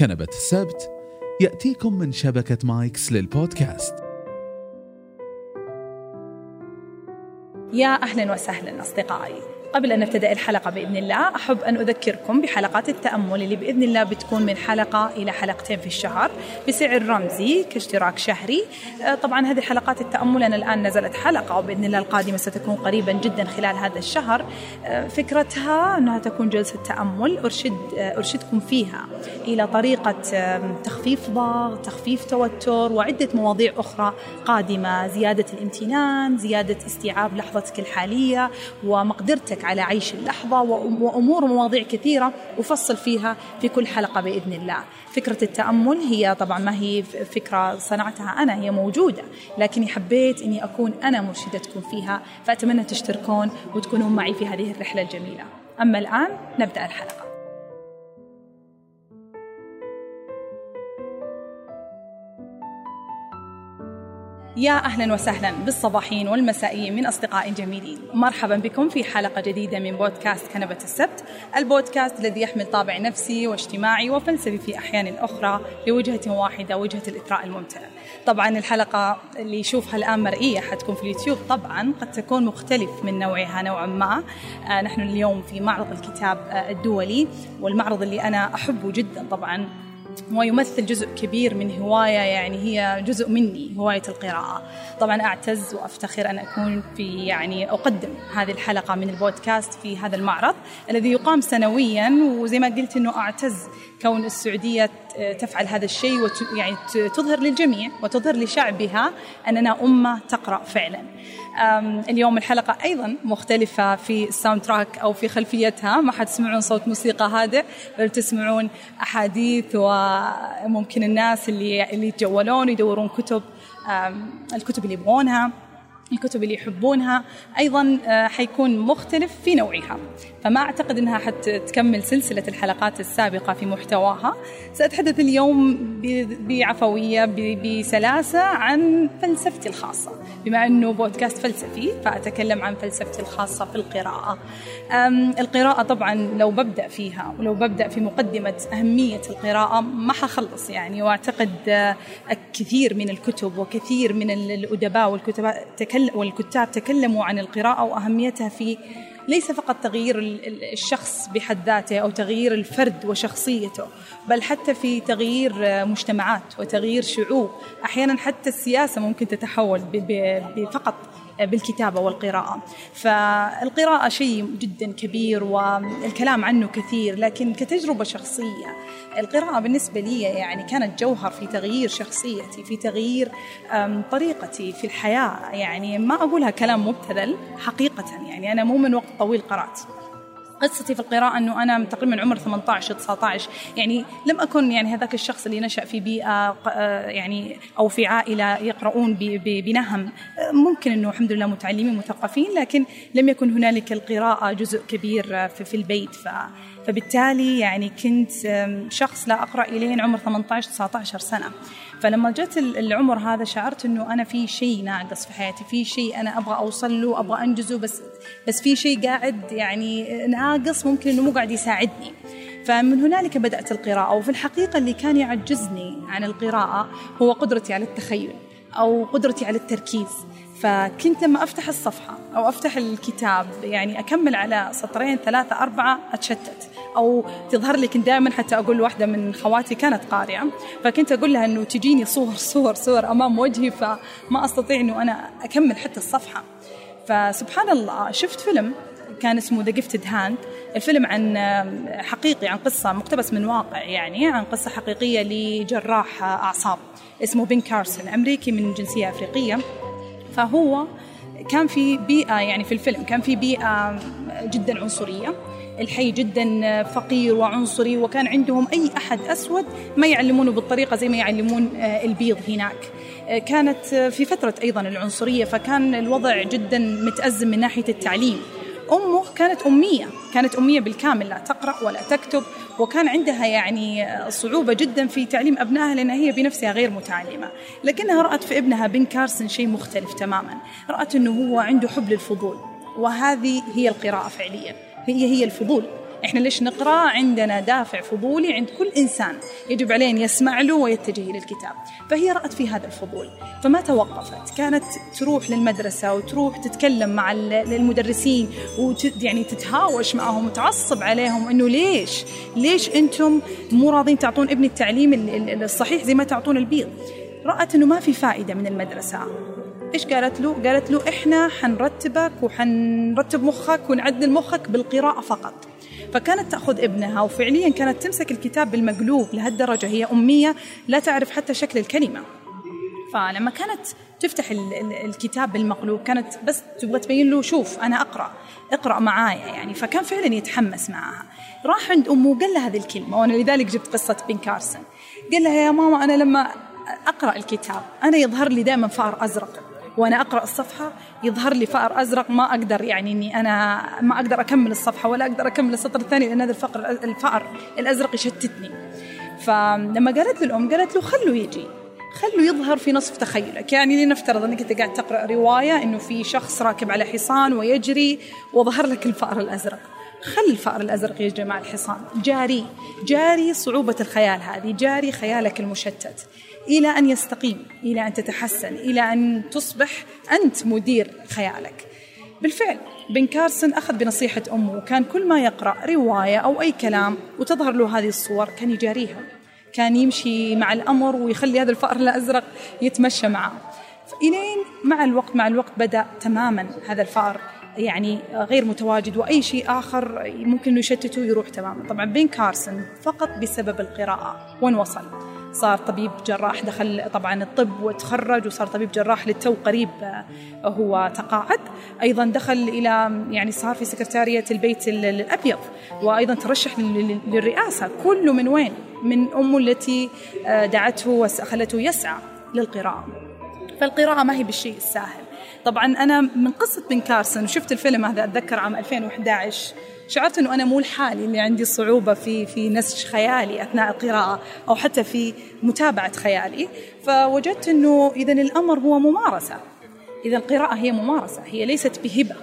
كنبة السبت. يأتيكم من شبكة مايكس للبودكاست. يا أهلا وسهلا أصدقائي. قبل أن نبتدأ الحلقة بإذن الله أحب أن أذكركم بحلقات التأمل اللي بإذن الله بتكون من حلقة إلى حلقتين في الشهر بسعر رمزي كاشتراك شهري. آه، طبعا هذه حلقات التأمل أنا الآن نزلت حلقة وبإذن الله القادمة ستكون قريبا جدا خلال هذا الشهر. آه، فكرتها أنها تكون جلسة تأمل أرشد آه، أرشدكم فيها إلى طريقة تخفيف ضغط تخفيف توتر وعدة مواضيع أخرى قادمة. زيادة الامتنان زيادة استيعاب لحظتك الحالية ومقدرتك حرصك على عيش اللحظة وأمور ومواضيع كثيرة أفصل فيها في كل حلقة بإذن الله. فكرة التأمل هي طبعا ما هي فكرة صنعتها أنا هي موجودة لكني حبيت أني أكون أنا مرشدتكم فيها فأتمنى تشتركون وتكونوا معي في هذه الرحلة الجميلة. أما الآن نبدأ الحلقة. يا أهلا وسهلا بالصباحين والمسائيين من اصدقائي الجميلين، مرحبا بكم في حلقة جديدة من بودكاست كنبة السبت، البودكاست الذي يحمل طابع نفسي واجتماعي وفلسفي في أحيان أخرى لوجهة واحدة وجهة الإثراء الممتع. طبعا الحلقة اللي يشوفها الآن مرئية حتكون في اليوتيوب طبعا قد تكون مختلف من نوعها نوعا ما. آه نحن اليوم في معرض الكتاب آه الدولي والمعرض اللي أنا أحبه جدا طبعا ويمثل جزء كبير من هواية يعني هي جزء مني هواية القراءة. طبعا أعتز وأفتخر أن أكون في يعني أقدم هذه الحلقة من البودكاست في هذا المعرض الذي يقام سنويا وزي ما قلت أنه أعتز كون السعودية تفعل هذا الشيء يعني تظهر للجميع وتظهر لشعبها أننا أمة تقرأ فعلا. اليوم الحلقة أيضا مختلفة في الساوند تراك أو في خلفيتها. ما حتسمعون صوت موسيقى هادئ بل تسمعون أحاديث وممكن الناس اللي اللي يتجولون يدورون كتب. الكتب اللي يبغونها. الكتب اللي يحبونها أيضا آه، حيكون مختلف في نوعها. فما أعتقد أنها حتكمل سلسلة الحلقات السابقة في محتواها. سأتحدث اليوم بعفوية بسلاسة عن فلسفتي الخاصة. بما أنه بودكاست فلسفي فأتكلم عن فلسفتي الخاصة في القراءة. القراءة طبعا لو ببدأ فيها ولو ببدأ في مقدمة أهمية القراءة ما حخلص يعني. وأعتقد آه، كثير من الكتب وكثير من الأدباء والكتباء والكتاب تكلموا عن القراءة وأهميتها في ليس فقط تغيير الشخص بحد ذاته أو تغيير الفرد وشخصيته بل حتى في تغيير مجتمعات وتغيير شعوب. أحيانا حتى السياسة ممكن تتحول فقط بالكتابة والقراءة. فالقراءة شيء جدا كبير والكلام عنه كثير لكن كتجربة شخصية القراءة بالنسبة لي يعني كانت جوهر في تغيير شخصيتي في تغيير طريقتي في الحياة. يعني ما أقولها كلام مبتذل حقيقة يعني أنا مو من وقت طويل قرأت. قصتي في القراءة أنه أنا تقريبا عمر 18 19 يعني لم أكن يعني هذاك الشخص اللي نشأ في بيئة يعني أو في عائلة يقرؤون بنهم. ممكن أنه الحمد لله متعلمين مثقفين لكن لم يكن هنالك القراءة جزء كبير في البيت. ف فبالتالي يعني كنت شخص لا أقرأ إلين عمر 18 19 سنة. فلما جت العمر هذا شعرت إنه أنا في شيء ناقص في حياتي في شيء أنا أبغى أوصل له أبغى أنجزه بس بس في شيء قاعد يعني ناقص ممكن إنه مو قاعد يساعدني. فمن هنالك بدأت القراءة وفي الحقيقة اللي كان يعجزني عن القراءة هو قدرتي على التخيل أو قدرتي على التركيز. فكنت لما أفتح الصفحة أو أفتح الكتاب يعني أكمل على سطرين ثلاثة أربعة أتشتت. أو تظهر لي كنت دائما حتى أقول لواحده من خواتي كانت قارئه فكنت أقول لها إنه تجيني صور صور صور أمام وجهي فما أستطيع إنه أنا أكمل حتى الصفحة. فسبحان الله شفت فيلم كان اسمه The Gifted Hand الفيلم عن حقيقي عن قصة مقتبس من واقع يعني عن قصة حقيقية لجراح أعصاب اسمه بن كارسون أمريكي من جنسية أفريقية. فهو كان في بيئة يعني في الفيلم كان في بيئة جدا عنصرية. الحي جدا فقير وعنصري وكان عندهم أي أحد أسود ما يعلمونه بالطريقة زي ما يعلمون آه، البيض هناك. آه، كانت في فترة أيضا العنصرية فكان الوضع جدا متأزم من ناحية التعليم. أمه كانت أمية كانت أمية بالكامل لا تقرأ ولا تكتب وكان عندها يعني صعوبة جدا في تعليم أبنائها لأنها هي بنفسها غير متعلمة. لكنها رأت في ابنها بن كارسن شيء مختلف تماما. رأت أنه هو عنده حب للفضول وهذه هي القراءة فعليا. هي هي الفضول. إحنا ليش نقرأ؟ عندنا دافع فضولي عند كل إنسان يجب عليه أن يسمع له ويتجه للكتاب فهي رأت في هذا الفضول. فما توقفت. كانت تروح للمدرسة وتروح تتكلم مع المدرسين وت يعني تتهاوش معهم وتعصب عليهم إنه ليش؟ ليش أنتم مو راضين تعطون ابني التعليم الصحيح زي ما تعطون البيض؟ رأت إنه ما في فائدة من المدرسة. إيش قالت له؟ قالت له إحنا حنرتبك وحنرتب مخك ونعدل مخك بالقراءة فقط. فكانت تأخذ ابنها وفعليا كانت تمسك الكتاب بالمقلوب لهالدرجة هي أمية لا تعرف حتى شكل الكلمة. فلما كانت تفتح الكتاب بالمقلوب كانت بس تبغى تبين له شوف أنا أقرأ اقرأ معايا. يعني فكان فعلا يتحمس معها. راح عند أمه وقال لها هذه الكلمة وأنا لذلك جبت قصة بين كارسون. قال لها يا ماما أنا لما أقرأ الكتاب أنا يظهر لي دائما فأر أزرق. وأنا أقرأ الصفحة يظهر لي فأر أزرق ما أقدر يعني إني أنا ما أقدر أكمل الصفحة ولا أقدر أكمل السطر الثاني لأن هذا الفقر الفأر الأزرق يشتتني. فلما قالت له الأم قالت له خلوا يجي خلوا يظهر في نصف تخيلك. يعني لنفترض أنك أنت قاعد تقرأ رواية إنه في شخص راكب على حصان ويجري وظهر لك الفأر الأزرق. خل الفأر الأزرق يجري مع الحصان. جاري جاري صعوبة الخيال هذه. جاري خيالك المشتت. إلى أن يستقيم إلى أن تتحسن إلى أن تصبح أنت مدير خيالك. بالفعل بن كارسون أخذ بنصيحة أمه. وكان كل ما يقرأ رواية أو أي كلام وتظهر له هذه الصور كان يجاريها. كان يمشي مع الأمر ويخلي هذا الفأر الأزرق يتمشى معه. إلين مع الوقت مع الوقت بدأ تماما هذا الفأر. يعني غير متواجد وأي شيء آخر ممكن يشتته يروح تماما. طبعا بين كارسون فقط بسبب القراءة. وين وصل؟ صار طبيب جراح دخل طبعا الطب وتخرج وصار طبيب جراح للتو قريب آه، هو تقاعد. أيضا دخل إلى يعني صار في سكرتارية البيت الأبيض. وأيضا ترشح للرئاسة. كله من وين؟ من أمه التي آه، دعته وخلته يسعى للقراءة. فالقراءة ما هي بالشيء السهل طبعا أنا من قصة بن كارسون وشفت الفيلم هذا أتذكر عام 2011 شعرت إنه أنا مو لحالي اللي عندي صعوبة في في نسج خيالي أثناء القراءة أو حتى في متابعة خيالي. فوجدت إنه اذا الأمر هو ممارسة. اذا القراءة هي ممارسة هي ليست بهبة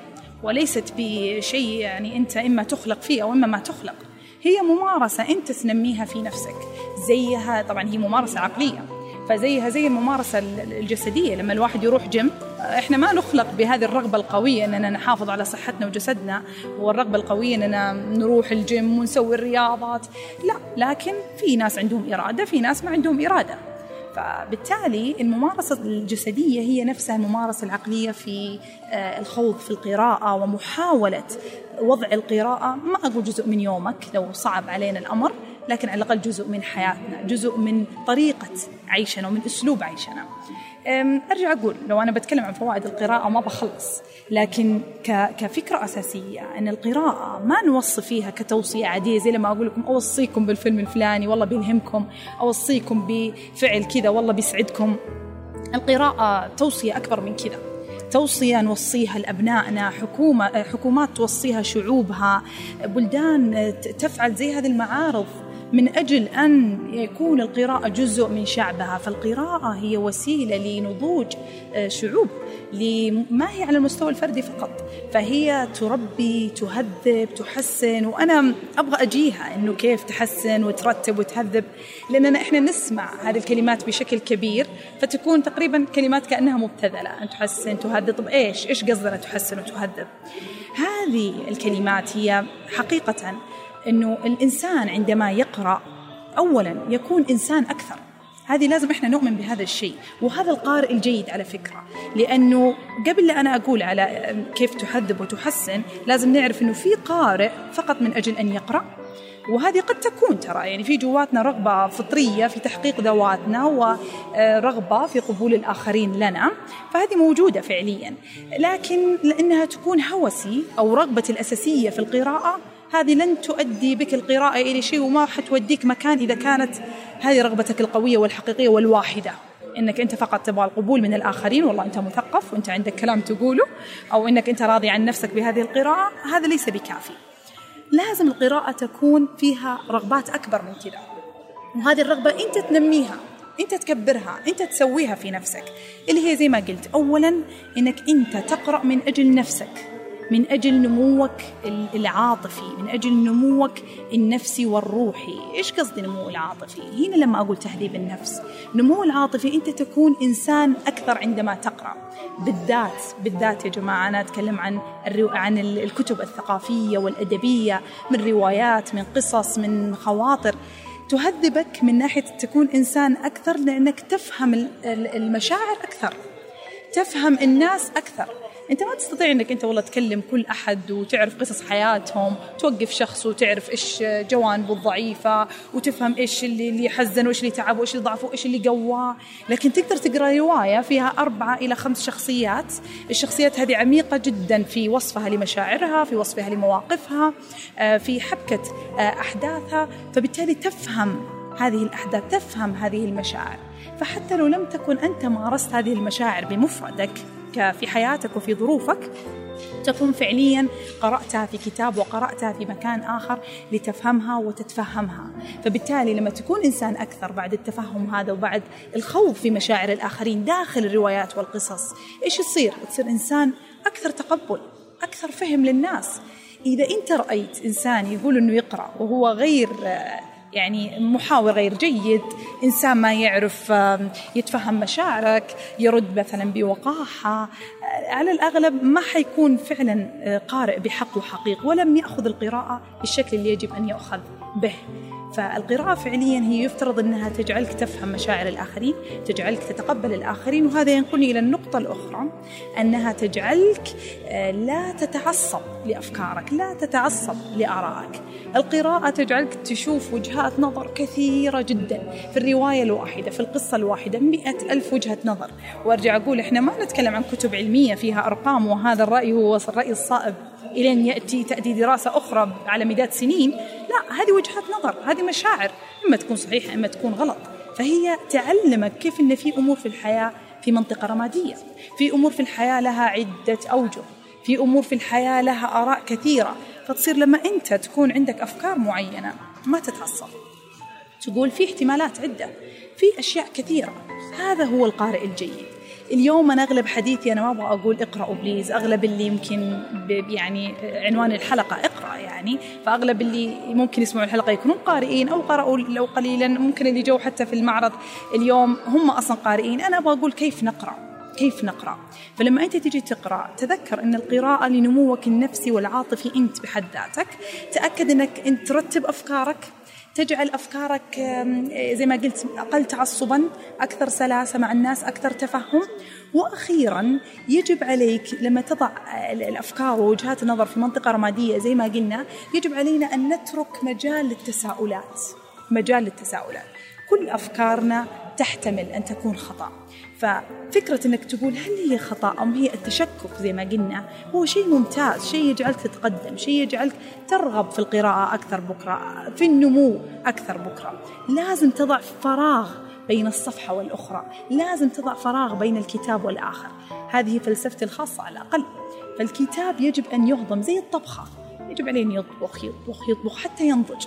وليست بشيء يعني أنت إما تخلق فيه أو إما ما تخلق. هي ممارسة أنت تنميها في نفسك زيها طبعا هي ممارسة عقلية. فزيها زي الممارسة الجسدية لما الواحد يروح جيم إحنا ما نخلق بهذه الرغبة القوية إننا نحافظ على صحتنا وجسدنا والرغبة القوية إننا نروح الجيم ونسوي الرياضات لا لكن في ناس عندهم إرادة في ناس ما عندهم إرادة. فبالتالي الممارسة الجسدية هي نفسها الممارسة العقلية في آه، الخوض في القراءة ومحاولة وضع القراءة. ما أقول جزء من يومك لو صعب علينا الأمر لكن على الأقل جزء من حياتنا جزء من طريقة عيشنا ومن أسلوب عيشنا. أرجع أقول لو أنا بتكلم عن فوائد القراءة ما بخلص لكن كفكرة أساسية أن القراءة ما نوصي فيها كتوصية عادية زي لما أقول لكم أوصيكم بالفيلم الفلاني والله بيلهمكم أوصيكم بفعل كذا والله بيسعدكم. القراءة توصية أكبر من كذا. توصية نوصيها لأبنائنا حكومة حكومات توصيها شعوبها بلدان تفعل زي هذه المعارض. من أجل أن يكون القراءة جزء من شعبها فالقراءة هي وسيلة لنضوج آه، شعوب ما هي على المستوى الفردي فقط. فهي تربي تهذب تحسن وأنا أبغى أجيها أنه كيف تحسن وترتب وتهذب لأننا إحنا نسمع هذه الكلمات بشكل كبير فتكون تقريبا كلمات كأنها مبتذلة. أن تحسن تهذب طب إيش؟ إيش قصدنا تحسن وتهذب؟ هذه الكلمات هي حقيقة إنه الإنسان عندما يقرأ اولا يكون إنسان أكثر. هذه لازم إحنا نؤمن بهذا الشيء. وهذا القارئ الجيد على فكرة. لأنه قبل لا أنا أقول على كيف تهذب وتحسن لازم نعرف إنه في قارئ فقط من أجل أن يقرأ. وهذه قد تكون ترى. يعني في جواتنا رغبة فطرية في تحقيق ذواتنا ورغبة في قبول الآخرين لنا. فهذه موجودة فعليا. لكن لأنها تكون هوسي أو رغبتي الأساسية في القراءة هذه لن تؤدي بك القراءة إلى شيء وما حتوديك مكان إذا كانت هذه رغبتك القوية والحقيقية والواحدة. إنك أنت فقط تبغى القبول من الآخرين والله أنت مثقف وأنت عندك كلام تقوله أو إنك أنت راضي عن نفسك بهذه القراءة هذا ليس بكافي. لازم القراءة تكون فيها رغبات أكبر من كذا. وهذه الرغبة أنت تنميها أنت تكبرها أنت تسويها في نفسك. اللي هي زي ما قلت اولا إنك أنت تقرأ من أجل نفسك. من أجل نموك العاطفي من أجل نموك النفسي والروحي. إيش قصدي نمو العاطفي؟ هنا لما أقول تهذيب النفس. نمو العاطفي أنت تكون إنسان أكثر عندما تقرأ. بالذات بالذات يا جماعة أنا أتكلم عن عن الكتب الثقافية والأدبية من روايات من قصص من خواطر. تهذبك من ناحية تكون إنسان أكثر لأنك تفهم المشاعر أكثر. تفهم الناس أكثر. أنت ما تستطيع إنك أنت والله تكلم كل أحد وتعرف قصص حياتهم توقف شخص وتعرف إيش جوانبه الضعيفه وتفهم إيش اللي اللي حزن وإيش اللي تعب وإيش اللي ضعف وإيش اللي قواه. لكن تقدر تقرأ رواية فيها أربعة إلى خمس شخصيات. الشخصيات هذه عميقة جدا في وصفها لمشاعرها في وصفها لمواقفها آه، في حبكة آه، أحداثها. فبالتالي تفهم هذه الأحداث تفهم هذه المشاعر. فحتى لو لم تكن أنت مارست هذه المشاعر بمفردك في حياتك وفي ظروفك تكون فعليا قرأتها في كتاب وقرأتها في مكان آخر لتفهمها وتتفهمها. فبالتالي لما تكون إنسان أكثر بعد التفهم هذا وبعد الخوض في مشاعر الآخرين داخل الروايات والقصص إيش يصير؟ تصير إنسان أكثر تقبل أكثر فهم للناس. إذا أنت رأيت إنسان يقول أنه يقرأ وهو غير يعني محاور غير جيد إنسان ما يعرف يتفهم مشاعرك يرد مثلا بوقاحة. على الأغلب ما حيكون فعلا آه، قارئ بحق وحقيق ولم يأخذ القراءة بالشكل اللي يجب أن يؤخذ به. فالقراءة فعليا هي يفترض أنها تجعلك تفهم مشاعر الآخرين تجعلك تتقبل الآخرين وهذا ينقلني إلى النقطة الأخرى أنها تجعلك آه، لا تتعصب لأفكارك لا تتعصب لآرائك. القراءة تجعلك تشوف وجهات نظر كثيرة جدا في الرواية الواحدة في القصة الواحدة مئة ألف وجهة نظر. وأرجع أقول إحنا ما نتكلم عن كتب علمية فيها أرقام وهذا الرأي هو الرأي الصائب إلين يأتي تأتي دراسة أخرى على مداد سنين. لا هذه وجهات نظر هذه مشاعر إما تكون صحيحة إما تكون غلط. فهي تعلمك كيف أن في أمور في الحياة في منطقة رمادية في أمور في الحياة لها عدة أوجه في أمور في الحياة لها آراء كثيرة فتصير لما أنت تكون عندك أفكار معينة ما تتعصب تقول في احتمالات عدة في أشياء كثيرة هذا هو القارئ الجيد. اليوم أنا أغلب حديثي أنا ما أبغى أقول اقرأوا please أغلب اللي يمكن يعني عنوان الحلقة اقرأ يعني. فأغلب اللي ممكن يسمعوا الحلقة يكونون قارئين أو قرأوا لو قليلا ممكن اللي جو حتى في المعرض اليوم هم أصلا قارئين. أنا أبغى أقول كيف نقرأ؟ كيف نقرأ؟ فلما أنت تجي تقرأ تذكر أن القراءة لنموك النفسي والعاطفي أنت بحد ذاتك. تأكد أنك أنت ترتب أفكارك. تجعل أفكارك زي ما قلت أقل تعصبا أكثر سلاسة مع الناس أكثر تفهم. وأخيرا يجب عليك لما تضع الأفكار ووجهات النظر في منطقة رمادية زي ما قلنا يجب علينا أن نترك مجال للتساؤلات. مجال للتساؤلات. كل أفكارنا تحتمل أن تكون خطأ. ففكرة أنك تقول هل هي خطأ أم هي التشكك زي ما قلنا هو شيء ممتاز شيء يجعلك تتقدم شيء يجعلك ترغب في القراءة أكثر بكرة في النمو أكثر بكرة. لازم تضع فراغ بين الصفحة والأخرى لازم تضع فراغ بين الكتاب والآخر. هذه فلسفتي الخاصة على الأقل. فالكتاب يجب أن يهضم زي الطبخة يجب عليه أن يطبخ يطبخ يطبخ حتى ينضج.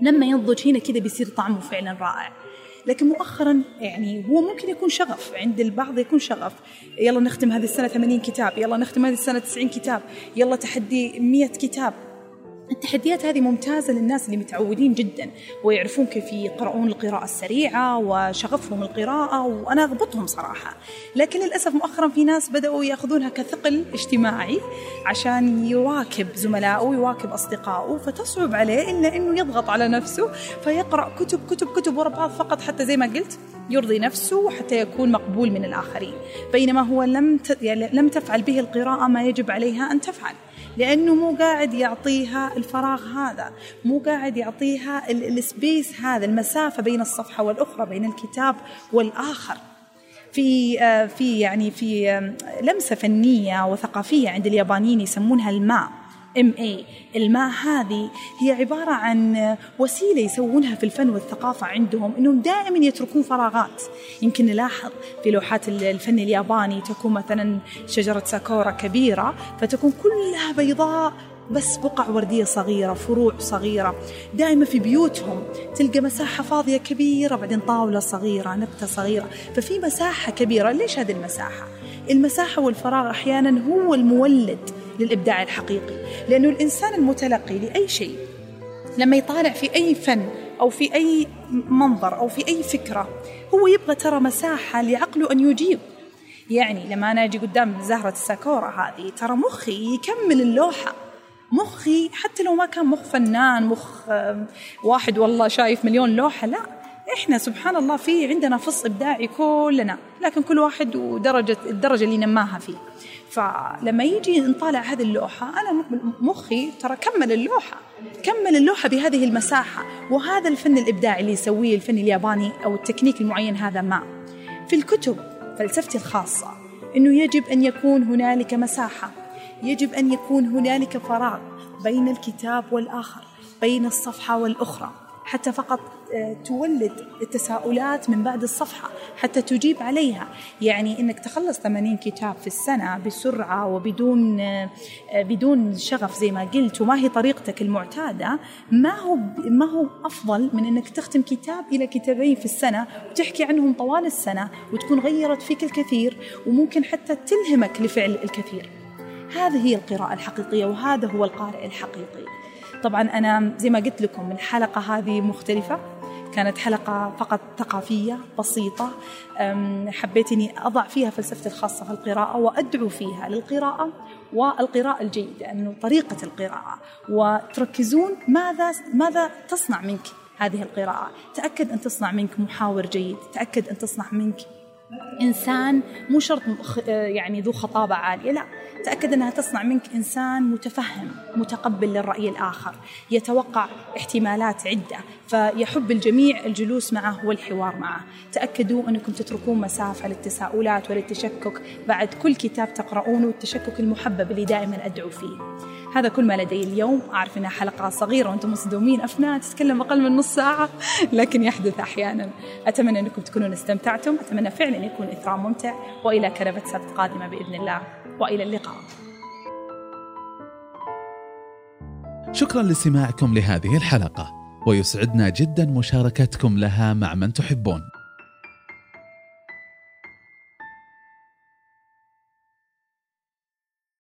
لما ينضج هنا كذا بيصير طعمه فعلا رائع. لكن مؤخرا يعني هو ممكن يكون شغف عند البعض يكون شغف. يلا نختم هذه السنة 80 كتاب يلا نختم هذه السنة 90 كتاب يلا تحدي 100 كتاب. التحديات هذه ممتازة للناس اللي متعودين جدا ويعرفون كيف يقرؤون القراءة السريعة وشغفهم القراءة وأنا أضبطهم صراحة. لكن للأسف مؤخرا في ناس بدأوا يأخذونها كثقل اجتماعي عشان يواكب زملائه ويواكب أصدقائه فتصعب عليه إلا أنه يضغط على نفسه فيقرأ كتب كتب كتب ورا بعض فقط حتى زي ما قلت. يرضي نفسه وحتى يكون مقبول من الآخرين. بينما هو لم يعني لم تفعل به القراءة ما يجب عليها أن تفعل لأنه مو قاعد يعطيها الفراغ هذا مو قاعد يعطيها ال space هذا المسافة بين الصفحة والأخرى بين الكتاب والآخر. في آه، في يعني في لمسة فنية وثقافية عند اليابانيين يسمونها ال ma. ام اي ال ma هذه هي عبارة عن وسيلة يسوونها في الفن والثقافة عندهم إنهم دائما يتركون فراغات. يمكن نلاحظ في لوحات الفن الياباني تكون مثلا شجرة ساكورا كبيرة فتكون كلها بيضاء بس بقع وردية صغيرة فروع صغيرة. دائما في بيوتهم تلقى مساحة فاضية كبيرة بعدين طاولة صغيرة نبتة صغيرة. ففي مساحة كبيرة. ليش هذه المساحة؟ المساحة والفراغ أحيانا هو المولد للإبداع الحقيقي. لأنه الإنسان المتلقي لأي شيء لما يطالع في أي فن أو في أي منظر أو في أي فكرة هو يبغى ترى مساحة لعقله أن يجيب. يعني لما أنا أجي قدام زهرة الساكورا هذه ترى مخي يكمل اللوحة. مخي حتى لو ما كان مخ فنان مخ واحد والله شايف مليون لوحة لا. إحنا سبحان الله في عندنا فص إبداعي كلنا لكن كل واحد ودرجه الدرجة اللي نماها فيه. فلما يجي نطالع هذه اللوحة أنا مخي ترى كمل اللوحة كمل اللوحة بهذه المساحة. وهذا الفن الإبداعي اللي يسويه الفن الياباني أو التكنيك المعين هذا ما. في الكتب فلسفتي الخاصة إنه يجب أن يكون هنالك مساحة يجب أن يكون هنالك فراغ بين الكتاب والآخر بين الصفحة والأخرى. حتى فقط آه، تولد التساؤلات من بعد الصفحة حتى تجيب عليها. يعني أنك تخلص 80 كتاب في السنة بسرعة وبدون آه، آه، بدون شغف زي ما قلت وما هي طريقتك المعتادة ما هو ما هو أفضل من أنك تختم كتاب إلى كتابين في السنة وتحكي عنهم طوال السنة وتكون غيرت فيك الكثير وممكن حتى تلهمك لفعل الكثير. هذه هي القراءة الحقيقية وهذا هو القارئ الحقيقي. طبعا أنا زي ما قلت لكم الحلقة هذه مختلفة كانت حلقة فقط ثقافية بسيطة حبيت أني أضع فيها فلسفتي الخاصة في القراءة وأدعو فيها للقراءة والقراءة الجيدة أنه طريقة القراءة. وتركزون ماذا ماذا تصنع منك هذه القراءة. تأكد أن تصنع منك محاور جيد تأكد أن تصنع منك إنسان مو شرط يعني ذو خطابة عالية لا. تأكد أنها تصنع منك إنسان متفهم متقبل للرأي الآخر يتوقع احتمالات عدة فيحب الجميع الجلوس معه والحوار معه. تأكدوا أنكم تتركون مسافة للتساؤلات وللتشكك بعد كل كتاب تقرؤونه التشكك المحبب اللي دائما أدعو فيه. هذا كل ما لدي اليوم. أعرف أنها حلقة صغيرة وأنتم مصدومين أفنان تتكلم أقل من نص ساعة لكن يحدث أحيانا. أتمنى أنكم تكونون استمتعتم. أتمنى فعلا يكون إثراء ممتع. وإلى كنبة سبت قادمة بإذن الله. وإلى اللقاء. شكرا لاستماعكم لهذه الحلقة. ويسعدنا جدا مشاركتكم لها مع من تحبون.